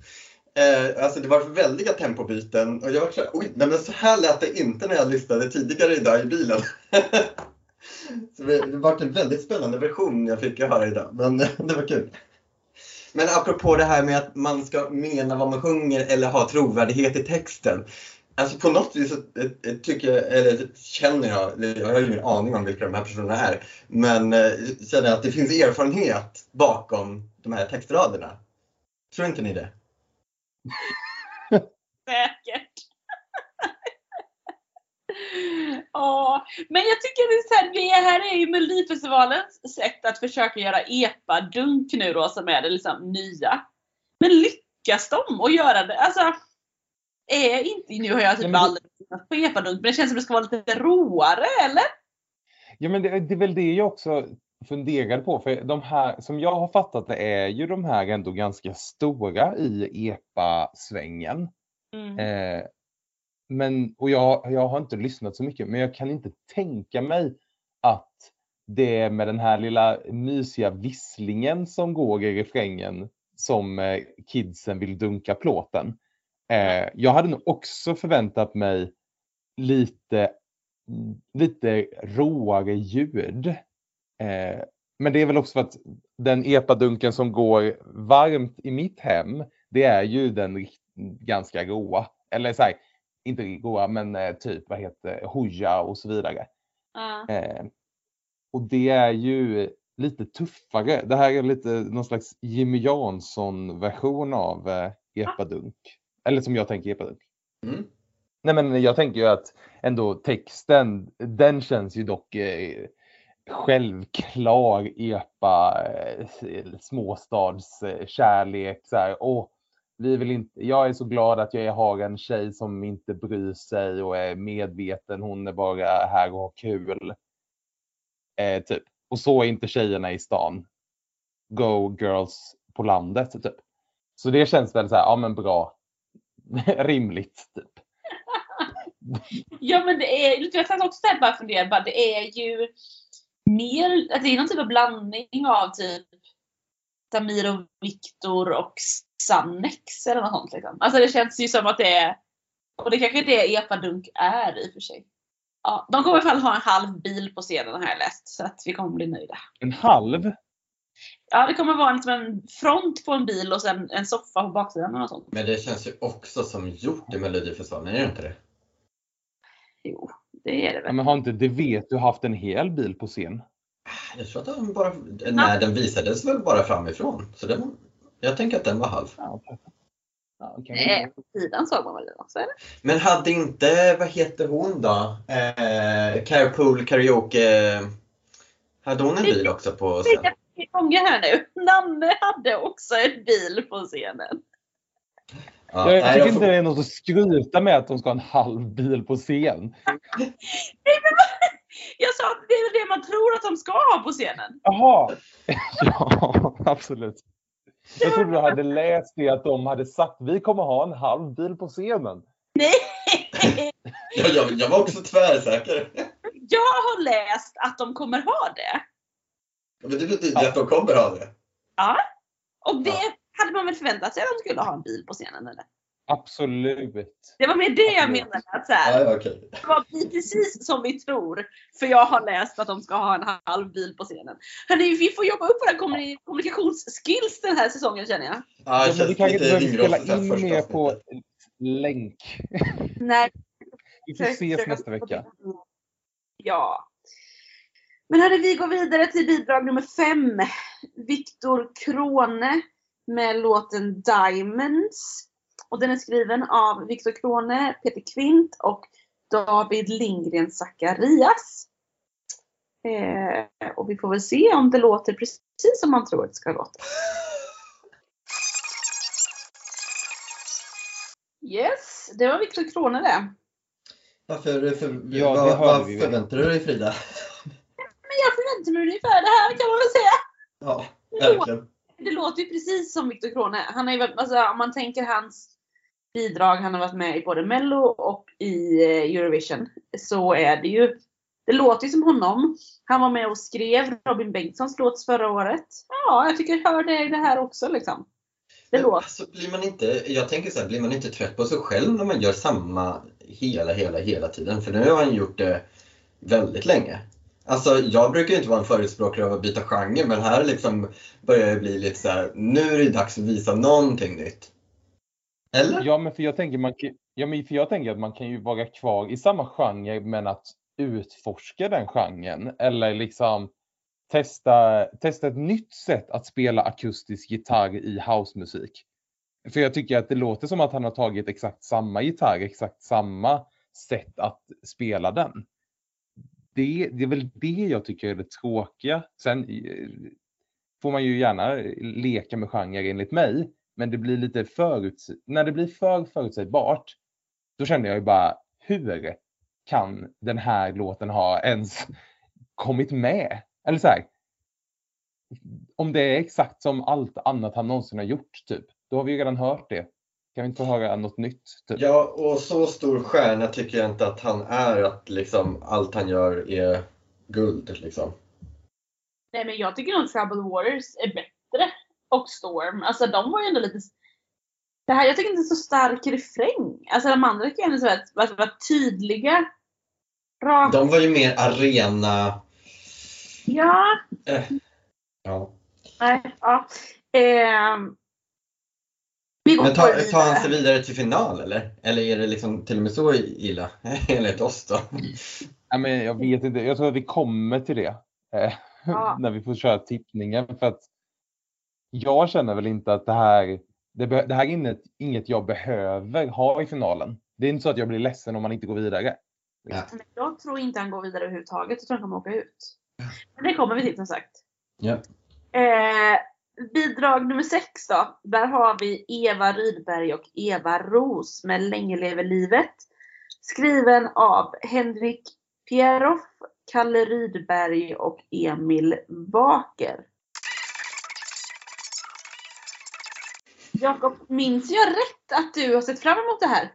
Eh, alltså det var väldiga tempobyten och jag var klar, oj, nej, men så här lät det inte när jag lyssnade tidigare idag i bilen. så det, det var en väldigt spännande version jag fick höra idag, men det var kul. Men apropå det här med att man ska mena vad man sjunger eller ha trovärdighet i texten. Alltså på något vis så eh, eh, tycker jag, eller känner jag, eller jag har ju ingen aning om vilka de här personerna är, men eh, känner att det finns erfarenhet bakom de här textraderna. Tror inte ni det? Säkert. Ja, men jag tycker det är så här, det här är ju Melodifestivalens sätt att försöka göra epa-dunk nu då som är det liksom nya. Men lyckas de att göra det? Alltså, är inte, nu har jag typ men aldrig tittat på epa-dunk men det känns som det ska vara lite råare eller? Ja, men det, det är väl det jag också funderade på. För de här, som jag har fattat det, är ju de här ändå ganska stora i EPA-svängen. Mm. Eh, men, och jag, jag har inte lyssnat så mycket, men jag kan inte tänka mig att det är med den här lilla mysiga visslingen som går i refrängen som eh, kidsen vill dunka plåten. Eh, jag hade nog också förväntat mig lite, lite råare ljud. Eh, men det är väl också för att den epadunken som går varmt i mitt hem, det är ju den ganska råa. Eller så här, inte råa, men eh, typ vad heter hoja och så vidare. Ja. Eh, och det är ju lite tuffare. Det här är lite någon slags Jimmy Jansson version av eh, epadunk. Eller som jag tänker epadunk. Mm. Nej men jag tänker ju att ändå texten, den känns ju dock eh, självklar epa, eh, småstadskärlek. småstads kärlek. Så här, Åh, vi vill inte, jag är så glad att jag har en tjej som inte bryr sig och är medveten. Hon är bara här och har kul. Eh, typ. Och så är inte tjejerna i stan. Go girls på landet. Typ. Så det känns väl så här, ja men bra. Rimligt. Typ. Ja men det är, jag satt också där bara funderade, bara, det är ju mer, att det är någon typ av blandning av typ Samir och Viktor och Sannex eller något sånt liksom. Alltså det känns ju som att det är, och det kanske det Epadunk är i och för sig. Ja, de kommer i alla fall ha en halv bil på scenen har jag läst, så att vi kommer bli nöjda. En halv? Ja, det kommer vara liksom en front på en bil och sen en soffa på baksidan eller något sånt. Men det känns ju också som gjort i Melodifestivalen, är det inte det? Jo, det är det Ja, väl. men har inte det vet du haft en hel bil på scen? Jag tror att den bara, nej den visades väl bara framifrån. Så den, jag tänker att den var halv. Ja. Ja, okej. Nej, på sidan såg man väl den också eller? Men hade inte, vad heter hon då? Eh, Carpool Karaoke. Hade hon en bil också på scen? tre gånger här nu. Nanne hade också en bil på scenen. Ja, Jag nej, tycker jag inte får- det är något att skryta med att de ska ha en halv bil på scen. Jag sa att det är det man tror att de ska ha på scenen. Jaha! Ja, absolut. Jag trodde du hade läst det att de hade sagt vi kommer ha en halv bil på scenen. Nej! jag, jag, jag var också tvärsäker. Jag har läst att de kommer ha det. Men det betyder ju att de kommer ha det. Och det Ja. Hade man väl förväntat sig att de skulle ha en bil på scenen eller? Absolut. Det var mer det jag Absolut. menade. Att så här, Ja, okej. det var precis som vi tror. För jag har läst att de ska ha en halv bil på scenen. Hörni, vi får jobba upp våra kommuni- kommunikationsskills den här säsongen känner jag. Ja, Ja, men vi kanske inte behöver spela in mer på länk. Nej, Vi får ses nästa vecka. Ja. Men hörde, vi går vidare till bidrag nummer fem. Viktor Krone med låten Diamonds. Och den är skriven av Viktor Krone, Peter Kvint och David Lindgren Zacharias. Eh, och vi får väl se om det låter precis som man tror att det ska låta. Yes, det var Viktor Krone det. Varför, för, Ja, vad, vad förväntar du dig Frida? Men jag förväntar mig ungefär det här kan man väl säga. Ja, verkligen. Det låter ju precis som Viktor Krone. Han är ju, alltså, om man tänker hans bidrag, han har varit med i både Mello och i eh, Eurovision. Så är det ju, det låter ju som honom. Han var med och skrev Robin Bengtssons låt förra året. Ja, jag tycker jag hör det i det här också liksom. Det låter. Alltså, blir man inte, jag tänker så här, blir man inte trött på sig själv när man gör samma hela, hela, hela tiden? För nu har han gjort det väldigt länge. Alltså jag brukar ju inte vara en förespråkare av att byta genre men här liksom börjar det bli lite så här, nu är det dags att visa någonting nytt. Eller? Ja, men för jag tänker, man, ja, men för jag tänker att man kan ju vara kvar i samma genre men att utforska den genren eller liksom testa, testa ett nytt sätt att spela akustisk gitarr i housemusik. För jag tycker att det låter som att han har tagit exakt samma gitarr, exakt samma sätt att spela den. Det, det är väl det jag tycker är det tråkiga. Sen eh, får man ju gärna eh, leka med genre enligt mig. Men det blir lite förut, när det blir för förutsägbart, då känner jag ju bara, hur kan den här låten ha ens kommit med? Eller så här, om det är exakt som allt annat han någonsin har gjort, typ, då har vi ju redan hört det. Kan vi inte få höra något nytt? Typ? Ja, och så stor stjärna tycker jag inte att han är att liksom allt han gör är guld liksom. Nej men jag tycker nog Troubled Waters är bättre. Och Storm. Alltså de var ju ändå lite... Det här, jag tycker inte det är så stark refräng. Alltså de andra tycker jag ändå så var, var tydliga. Raka. De var ju mer arena... Ja. Eh, ja. Nej, ja. Ehm. Men tar, vidare. tar han sig vidare till final eller? Eller är det liksom till och med så illa? Enligt oss då? Ja, men jag vet inte, jag tror att vi kommer till det. Eh, Ja. när vi får köra tippningen. För att jag känner väl inte att det här, det, det här är inget, inget jag behöver ha i finalen. Det är inte så att jag blir ledsen om man inte går vidare. Ja. Jag tror inte han går vidare överhuvudtaget. Jag tror han kommer åka ut. Men det kommer vi till som sagt. Ja. Eh, bidrag nummer sex då. Där har vi Eva Rydberg och Eva Ros med Länge lever livet. Skriven av Henrik Pieroff, Kalle Rydberg och Emil Baker. Jakob, minns jag rätt att du har sett fram emot det här?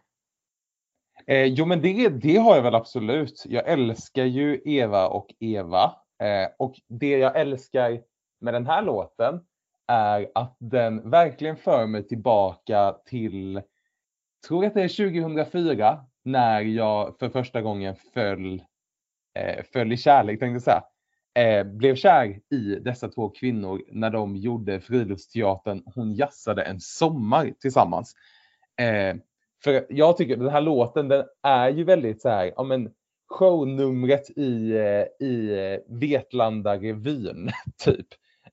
Eh, jo men det, det har jag väl absolut. Jag älskar ju Eva och Eva. Eh, och det jag älskar med den här låten är att den verkligen för mig tillbaka till, tror att det är 2004, när jag för första gången föll, eh, föll i kärlek, tänkte jag säga. Eh, blev kär i dessa två kvinnor när de gjorde Friluftsteatern Hon jazzade en sommar tillsammans. Eh, för jag tycker den här låten den är ju väldigt så här, ja men shownumret i, eh, i eh, Vetlanda revyn typ.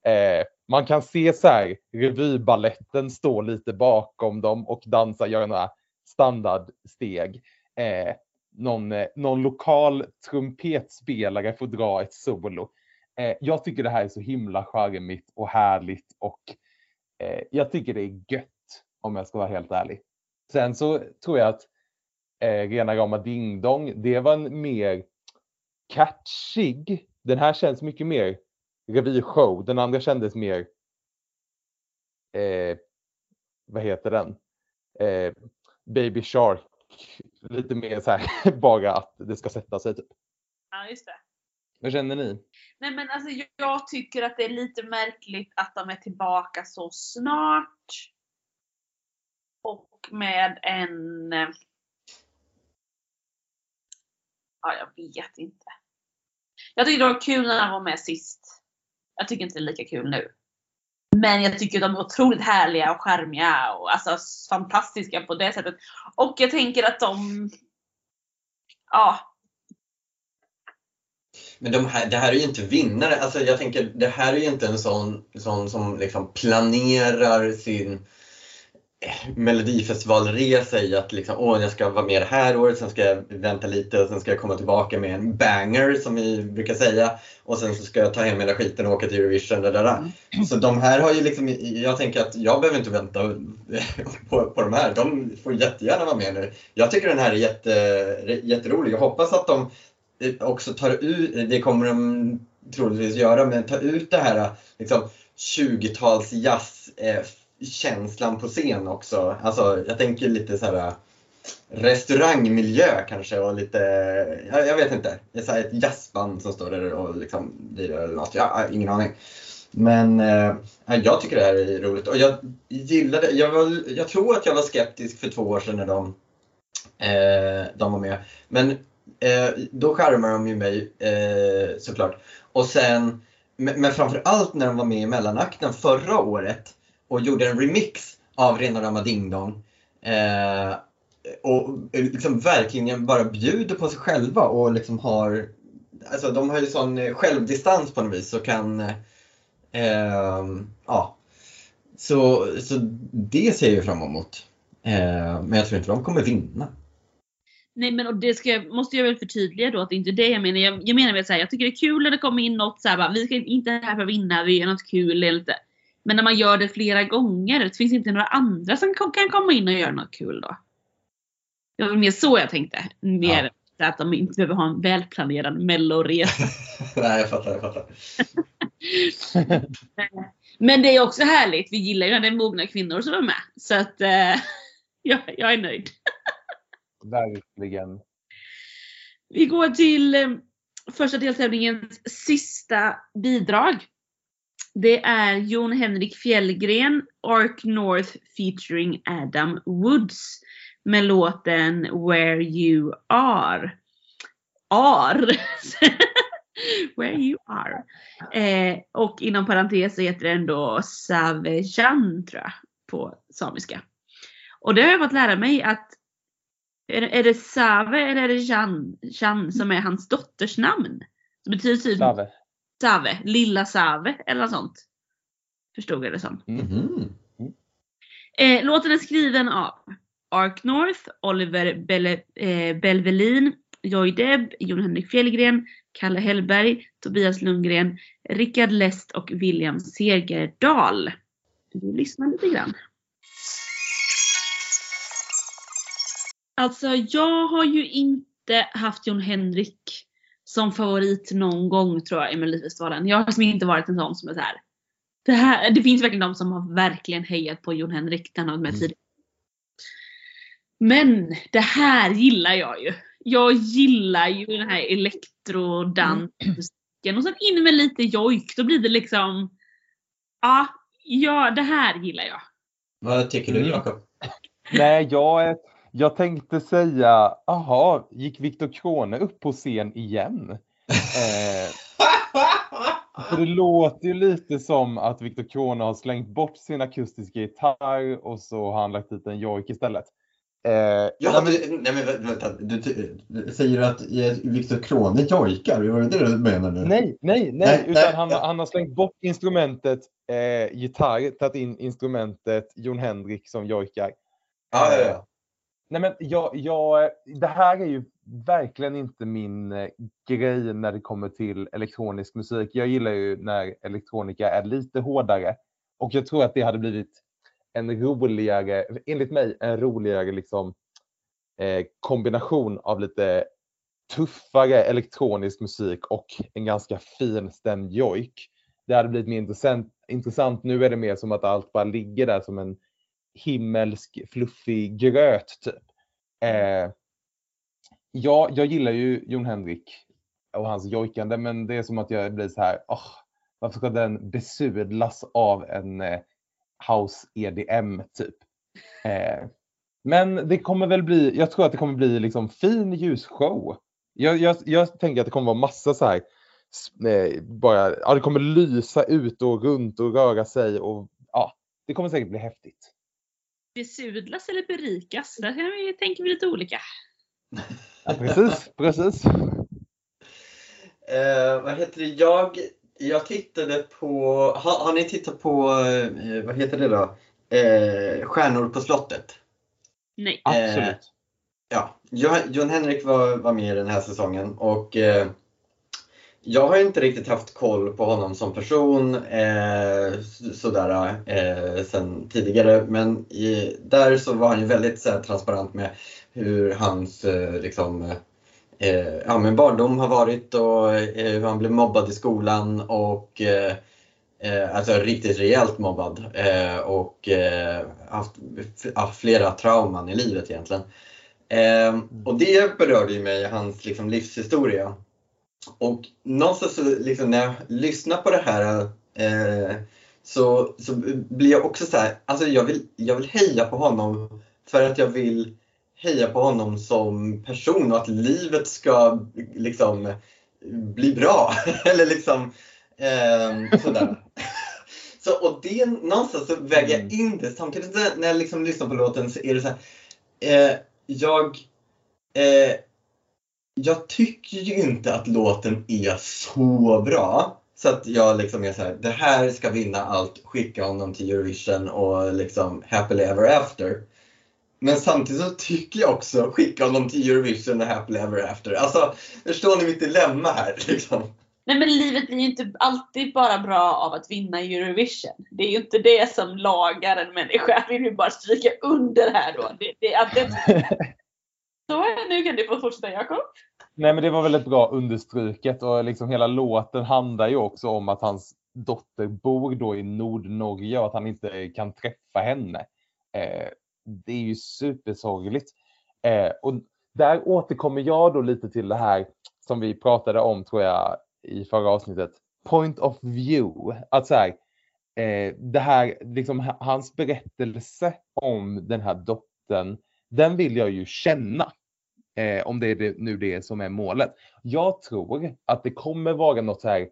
Eh, man kan se så här revybaletten stå lite bakom dem och dansa, göra några standardsteg. Eh, någon, eh, någon lokal trumpetspelare får dra ett solo. Eh, jag tycker det här är så himla charmigt och härligt och eh, jag tycker det är gött om jag ska vara helt ärlig. Sen så tror jag att eh, Rena rama Ding Dong, det var en mer catchig. Den här känns mycket mer revyshow. Den andra kändes mer, eh, vad heter den? Eh, Baby Shark. Lite mer så här, bara att det ska sätta sig typ. Ja, just det. Vad känner ni? Nej men alltså jag- tycker att det är lite märkligt att de är tillbaka så snart. Och med en... eh, Ja, jag vet inte. Jag tyckte det var kul när han var med sist. Jag tycker inte det är lika kul nu. Men jag tycker de är otroligt härliga och charmiga och alltså fantastiska på det sättet. Och jag tänker att de, ja, Men de här, det här är ju inte vinnare. Alltså jag tänker, det här är ju inte en sån, sån som liksom planerar sin eh, Melodifestivalresa i att liksom, åh, jag ska vara med det här året, sen ska jag vänta lite och sen ska jag komma tillbaka med en banger som vi brukar säga. Och sen så ska jag ta hem hela skiten och åka till Eurovision. Där, där, där. Så de här har ju liksom, jag tänker att jag behöver inte vänta på, på de här. De får jättegärna vara med nu. Jag tycker den här är jätte, jätterolig. Jag hoppas att de eh, också tar ut, det kommer de troligtvis göra, men ta ut det här liksom 20-tals jazz eh, känslan på scen också. Alltså jag tänker lite så här äh, restaurangmiljö kanske och lite, jag, jag vet inte, det är så här ett jazzband som står där och liksom lirar eller något. Jag har ingen aning. Men eh, jag tycker det här är roligt och jag gillade, jag, var, jag tror att jag var skeptisk för två år sedan när de, eh, de var med. Men eh, då charmade de ju mig eh, såklart. Och sen, men, men framförallt när de var med i mellanakten förra året och gjorde en remix av Rena rama Ding Dong. Eh, och eh, liksom verkligen bara bjuder på sig själva och liksom har, alltså de har ju sån eh, självdistans på något vis och kan, eh, ja. Så, så det ser jag fram emot. Eh, men jag tror inte de kommer vinna. Nej men och det ska, måste jag väl förtydliga då att det inte är det jag menar. Jag, jag menar väl såhär, jag tycker det är kul när det kommer in något såhär bara, vi ska inte här för att vinna, vi gör något kul eller inte. Men när man gör det flera gånger, det finns inte några andra som kan komma in och göra något kul då. Det var mer så jag tänkte. Mer att de inte behöver ha en välplanerad melloresa. Nej, jag fattar, jag fattar. Men det är också härligt, vi gillar ju när det är mogna kvinnor som är med. Så att eh, jag, jag är nöjd. Verkligen. Vi går till eh, första deltävlingens sista bidrag. Det är Jon Henrik Fjällgren, Ark North featuring Adam Woods med låten Where You Are. Are. Where You Are. Eh, och inom parentes så heter den då Savejan tror jag på samiska. Och det har jag fått lära mig att är, är det Save eller är det Jan, Jan som är hans dotters namn? Det betyder typ Save. Save, lilla Save eller något sånt. Förstod jag det som. Mhm. Eh, låten är skriven av Ark North, Oliver Belle, eh, Belvelin, Joy Deb, Jon Henrik Fjällgren, Kalle Hellberg, Tobias Lundgren, Rickard Lest och William Segerdahl. Vi lyssnar lite grann. Alltså jag har ju inte haft Jon Henrik som favorit någon gång tror jag i Melodifestivalen. Jag har liksom inte varit en sån som är så här. Det, här, det finns verkligen de som har verkligen hejat på Jon Henrik. Den har med Mm. tidigare. Men det här gillar jag ju. Jag gillar ju den här elektrodansmusiken och sen in med lite jojk. Då blir det liksom, ja, ja det här gillar jag. Vad tycker du Mm. Jakob? Nej, jag, jag tänkte säga, aha, gick Viktor Krone upp på scen igen? Eh, för det låter ju lite som att Viktor Krone har slängt bort sin akustiska gitarr och så har han lagt dit en jojk istället. Eh, Ja, men, nej, men vä- vänta, du, du säger att eh, Viktor Krone jojkar, var det det du menar nu? Nej, nej, nej, Nej, utan nej, han, ja. han har slängt bort instrumentet eh, gitarr, tagit in instrumentet Jon Henrik som jojkar. Ja, ja, ja. Nej men jag, jag, det här är ju verkligen inte min eh, grej när det kommer till elektronisk musik. Jag gillar ju när elektronika är lite hårdare. Och jag tror att det hade blivit en roligare, enligt mig, en roligare liksom, eh, kombination av lite tuffare elektronisk musik och en ganska finstämd jojk. Det hade blivit mer intressant, intressant. Nu är det mer som att allt bara ligger där som en himmelsk fluffig gröt typ. Eh, ja, jag gillar ju Jon Henrik och hans jojkande men det är som att jag blir så här, åh, varför ska den besudlas av en eh, house EDM typ. Eh, men det kommer väl bli, jag tror att det kommer bli liksom fin ljusshow. Jag, jag, jag tänker att det kommer vara massa så här eh, bara, ja, det kommer lysa ut och runt och röra sig och ja, det kommer säkert bli häftigt. Besudlas eller berikas? Där kan vi, tänker vi lite olika. Ja, precis, precis. Eh, vad heter det? Jag, jag tittade på, har, har ni tittat på, eh, vad heter det då? Eh, Stjärnor på slottet. Nej. Absolut. Ja, Johan Jon Henrik var, var med i den här säsongen och eh, jag har inte riktigt haft koll på honom som person eh, sådär eh, sen tidigare men i, där så var han ju väldigt så här, transparent med hur hans eh, liksom, eh, ja, men barndom har varit och eh, hur han blev mobbad i skolan och eh, eh alltså riktigt rejält mobbad eh, och eh, haft flera trauman i livet egentligen. Eh, och det berörde ju mig, hans liksom, livshistoria. Och någonstans så, liksom, när jag lyssnar på det här eh, så, så blir jag också så här, alltså jag vill, jag vill heja på honom för att jag vill heja på honom som person och att livet ska liksom bli bra. Eller liksom eh, sådär. Så, och det någonstans så väger jag in det samtidigt när- när jag liksom lyssnar på låten så är det så här, eh, jag eh, jag tycker ju inte att låten är så bra. Så att jag liksom är så här, det här ska vinna allt, skicka honom till Eurovision och liksom happily ever after. Men samtidigt så tycker jag också skicka honom till Eurovision och happily ever after. Alltså, förstår ni mitt dilemma här liksom? Nej men livet blir ju inte alltid bara bra av att vinna Eurovision. Det är ju inte det som lagar en människa. Jag vill ju bara stryka under här då. Det, det, att det, så nu kan du få fortsätta Jakob. Nej men det var väldigt bra understruket och liksom hela låten handlar ju också om att hans dotter bor då i Nordnorge och att han inte kan träffa henne. Eh, det är ju supersorgligt. Eh, och där återkommer jag då lite till det här som vi pratade om tror jag i förra avsnittet. Point of view. Att så här, eh, det här, liksom hans berättelse om den här dottern, den vill jag ju känna. Eh, om det är det, nu det som är målet. Jag tror att det kommer vara något så här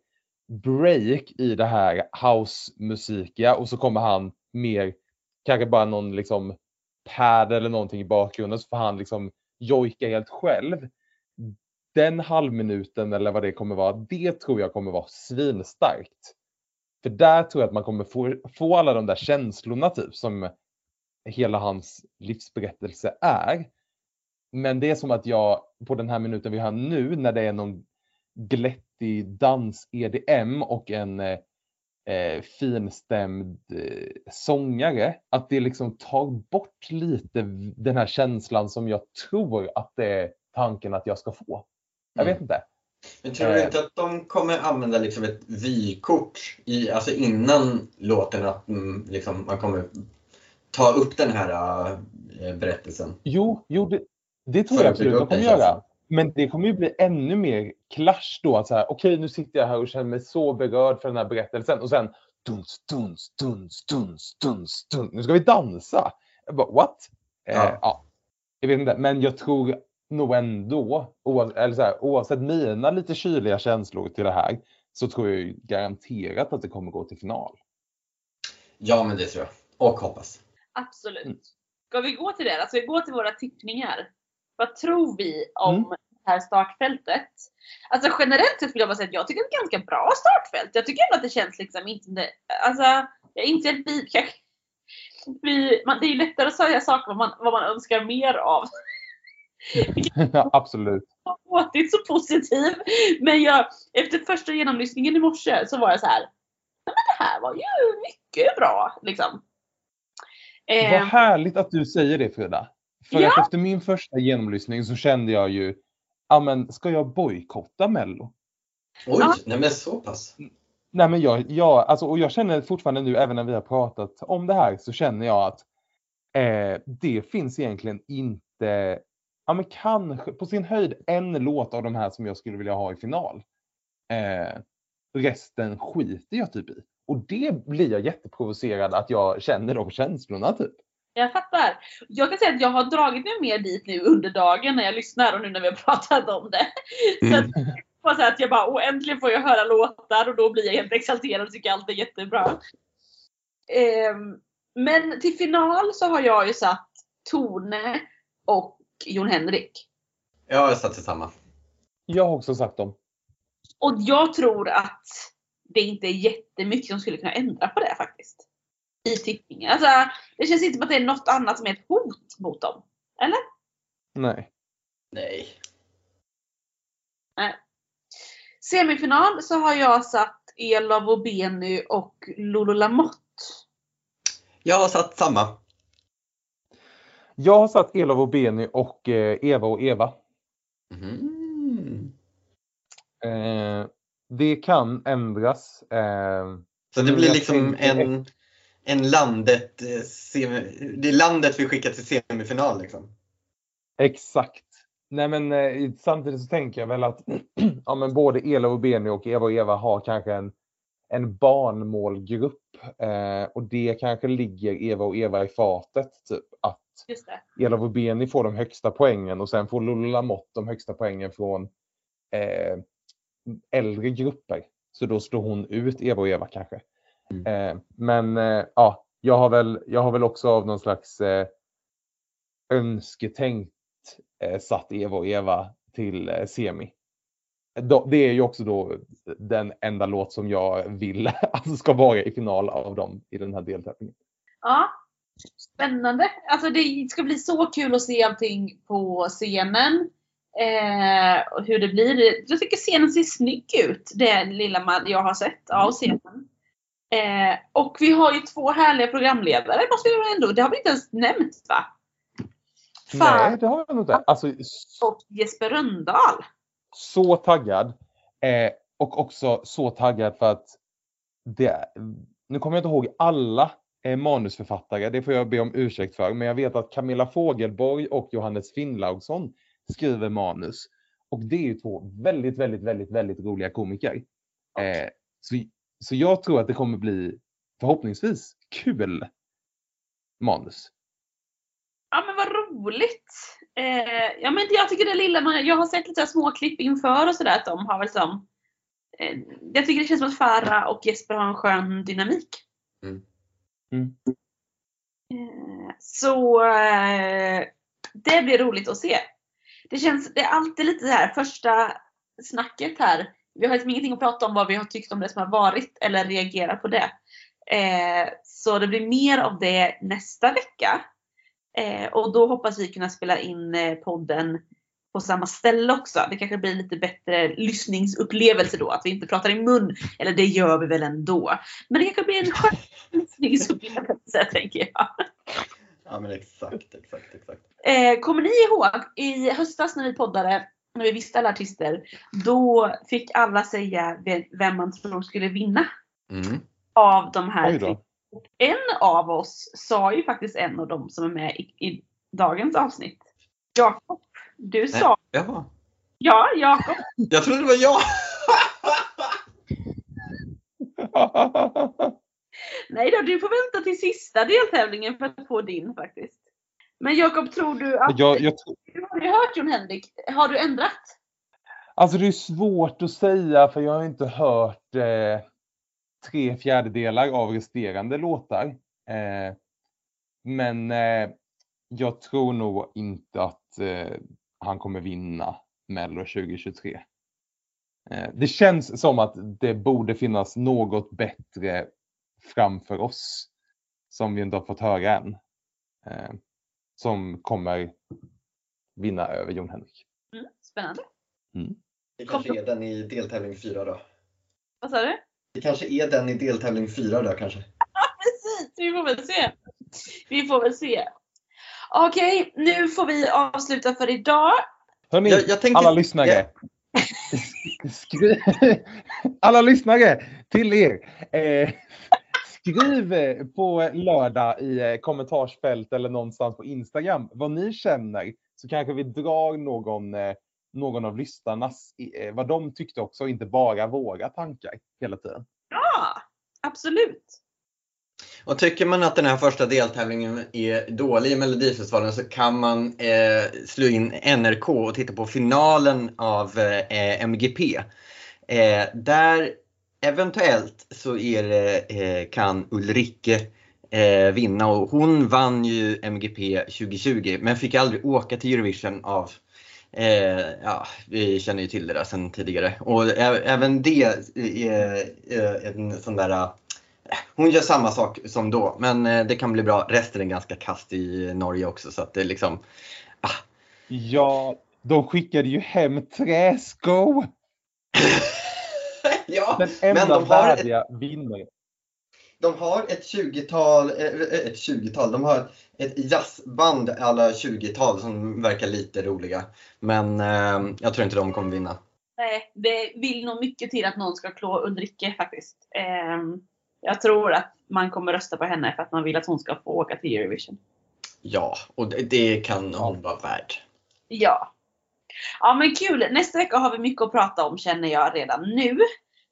break i det här housemusikiga och så kommer han mer, kanske bara någon liksom pad eller någonting i bakgrunden så får han liksom jojka helt själv. Den halvminuten eller vad det kommer vara, det tror jag kommer vara svinstarkt. För där tror jag att man kommer få, få alla de där känslorna typ som hela hans livsberättelse är. Men det är som att jag på den här minuten vi har nu när det är någon glättig dans-EDM och en eh, eh, finstämd eh, sångare, att det liksom tar bort lite den här känslan som jag tror att det är tanken att jag ska få. Jag Mm. vet inte. Men tror du Eh. inte att de kommer använda liksom ett vykort i, alltså innan låten att mm, liksom, man kommer ta upp den här äh, berättelsen? Jo, jo det, det tror jag absolut de kommer göra. Men det kommer ju bli ännu mer clash då. Att så här, okej, nu sitter jag här och känner mig så berörd för den här berättelsen. Och sen duns, duns, duns, duns, duns, duns. Nu ska vi dansa. Jag bara, what? Ja. Eh, ja. Jag vet inte, men jag tror nog ändå, oavsett, eller så här, oavsett mina lite kyliga känslor till det här, så tror jag ju garanterat att det kommer gå till final. Ja, men det tror jag. Och hoppas. Absolut. Mm. Ska vi gå till det? Alltså vi går till våra tippningar. Vad tror vi om Mm. det här startfältet? Alltså generellt sett vill jag bara säga att jag tycker det är ett ganska bra startfält. Jag tycker ändå att det känns liksom inte... Alltså jag inser att vi kanske... Vi, man, det är ju lättare att säga saker vad man, vad man önskar mer av. absolut. låtit så positiv. Men jag, efter första genomlyssningen i morse så var jag så här. "Nej, Men det här var ju mycket bra liksom. Vad Eh, härligt att du säger det Frida. För Ja. att efter min första genomlyssning så kände jag ju, ja men ska jag bojkotta Mello? Oj, Ja. nej men så pass. Nej men jag, jag, alltså, och jag känner fortfarande nu, även när vi har pratat om det här, så känner jag att eh, det finns egentligen inte, ja men kanske på sin höjd en låt av de här som jag skulle vilja ha i final. Eh, resten skiter jag typ i. Och det blir jag jätteprovocerad att jag känner de känslorna typ. Jag fattar. Jag kan säga att jag har dragit mig mer dit nu under dagen när jag lyssnar och nu när vi har pratat om det. Så att, hoppas att jag bara, åh äntligen får jag höra låtar och då blir jag helt exalterad och tycker allt är jättebra. Ehm, men till final så har jag ju satt Tone och Jon Henrik. Jag har satt samma. Jag har också sagt dem. Och jag tror att det inte är jättemycket som skulle kunna ändra på det faktiskt. I tippningen. Alltså, det känns inte som att det är något annat som är ett hot mot dem. Eller? Nej. Nej. Semifinal så har jag satt Elof och Benny och Lolo Lamotte. Jag har satt samma. Jag har satt Elof och Beni och Eva och Eva. Mhm. Eh, det kan ändras. Eh, Så det blir liksom en, en landet, eh, det är landet vi skickar till semifinal liksom. Exakt. Nej men eh, samtidigt så tänker jag väl att ja, men både Elof och Beni och Eva och Eva har kanske en, en barnmålgrupp. Eh, och det kanske ligger Eva och Eva i fatet. Typ, att Just det. Elof och Beni får de högsta poängen och sen får Lolo Lamotte de högsta poängen från eh, äldre grupper. Så då slår hon ut Eva och Eva kanske. Mm. Eh, men eh, ja, jag har, väl, jag har väl också av någon slags eh, önsketänkt eh, satt Eva och Eva till eh, semi. Det är ju också då den enda låt som jag vill alltså ska vara i final av dem i den här deltävlingen. Ja. Spännande. Alltså det ska bli så kul att se allting på scenen. Eh, och hur det blir. Jag tycker scenen ser snygg ut. Den lilla man jag har sett av scenen. Eh, och vi har ju två härliga programledare. Måste vi ändå. Det har vi inte ens nämnt va? Fan Nej, det har jag inte. Alltså, och Jesper Röndahl. så taggad. Eh, och också så taggad för att det, nu kommer jag inte ihåg alla eh, manusförfattare, det får jag be om ursäkt för, men jag vet att Camilla Fogelborg och Johannes Finnlaugsson skriver manus. Och det är ju två väldigt, väldigt, väldigt, väldigt roliga komiker. Eh, så, så jag tror att det kommer bli förhoppningsvis kul manus. Ja men vad roligt! Eh, ja men jag tycker det lilla man, jag har sett lite små klipp inför och sådär att de har väl som eh, Jag tycker det känns som att Farah och Jesper har en skön dynamik. Mm. Mm. Eh, så eh, det blir roligt att se. Det känns, det är alltid lite så här första snacket här. Vi har liksom ingenting att prata om vad vi har tyckt om det som har varit eller reagera på det. Eh, så det blir mer av det nästa vecka. Eh, och då hoppas vi kunna spela in eh, podden på samma ställe också. Det kanske blir lite bättre lyssningsupplevelse då. Att vi inte pratar i mun. Eller det gör vi väl ändå. Men det kanske blir en skön lyssningsupplevelse tänker jag. Ja men exakt, exakt, exakt. Eh, kommer ni ihåg i höstas när vi poddade, när vi visste alla artister, då fick alla säga ve- vem man tror skulle vinna Mm. av de här. En av oss sa ju faktiskt en av dem som är med i, i dagens avsnitt. Jakob, du Nej, sa Jaha. ja, Jakob. Jag trodde det var jag! Nej då, du får vänta till sista deltävlingen för att få din faktiskt. Men Jakob, tror du att... jag, jag, har Du hört Jon Henrik. Har du ändrat? Alltså det är svårt att säga för jag har inte hört eh, tre fjärdedelar av resterande låtar. Eh, men eh, jag tror nog inte att eh, han kommer vinna Mello 2023. Eh, det känns som att det borde finnas något bättre framför oss som vi inte har fått höra än. Eh, som kommer vinna över Jon Henrik. Mm, spännande. Det kanske är den i deltävling 4 då. Vad sa du? Det kanske är den i deltävling 4 då kanske. Precis, vi får väl se. Vi får väl se. Okej, nu får vi avsluta för idag. Hörni, Jag, jag tänkte, alla lyssnare. Alla lyssnare till er. Eh, skriv på lördag i eh, kommentarsfält eller någonstans på Instagram vad ni känner. Så kanske vi drar någon, eh, någon av lyssnarnas, eh, vad de tyckte också, inte bara våra tankar hela tiden. Ja, absolut. Och tycker man att den här första deltävlingen är dålig i Melodifestivalen så kan man eh, slå in NRK och titta på finalen av eh, MGP. Eh, där eventuellt så är det, eh, kan Ulrike eh, vinna och hon vann ju MGP 2020 men fick aldrig åka till Eurovision av Eh, ja, vi känner ju till det där sedan tidigare. Och även det är, är en sån där... eh, Hon gör samma sak som då, men eh, det kan bli bra. Resten är ganska kast i Norge också så att det är liksom... Ja, de skickade ju hem träskor. ja, Den men enda de har värdiga vinnaren. De har ett 20-tal, eh, ett 20-tal, de har ett jazzband alla 20-tal som verkar lite roliga. Men eh, jag tror inte de kommer vinna. Nej, det vill nog mycket till att någon ska klå Ulrike faktiskt. Ehm, jag tror att man kommer rösta på henne för att man vill att hon ska få åka till Eurovision. Ja, och det, det kan hon vara värd. Ja. Ja men kul! Nästa vecka har vi mycket att prata om känner jag redan nu.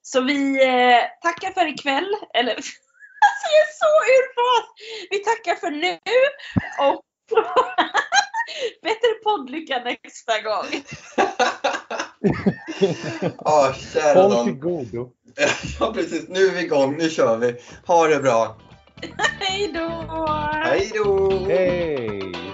Så vi eh, tackar för ikväll. Eller alltså jag är så ur fas! Vi tackar för nu och bättre poddlycka nästa gång. Ja, kära Håll till godo. Ja, precis. Nu är vi igång. Nu kör vi. Ha det bra. Hej då! Hej då! Hej!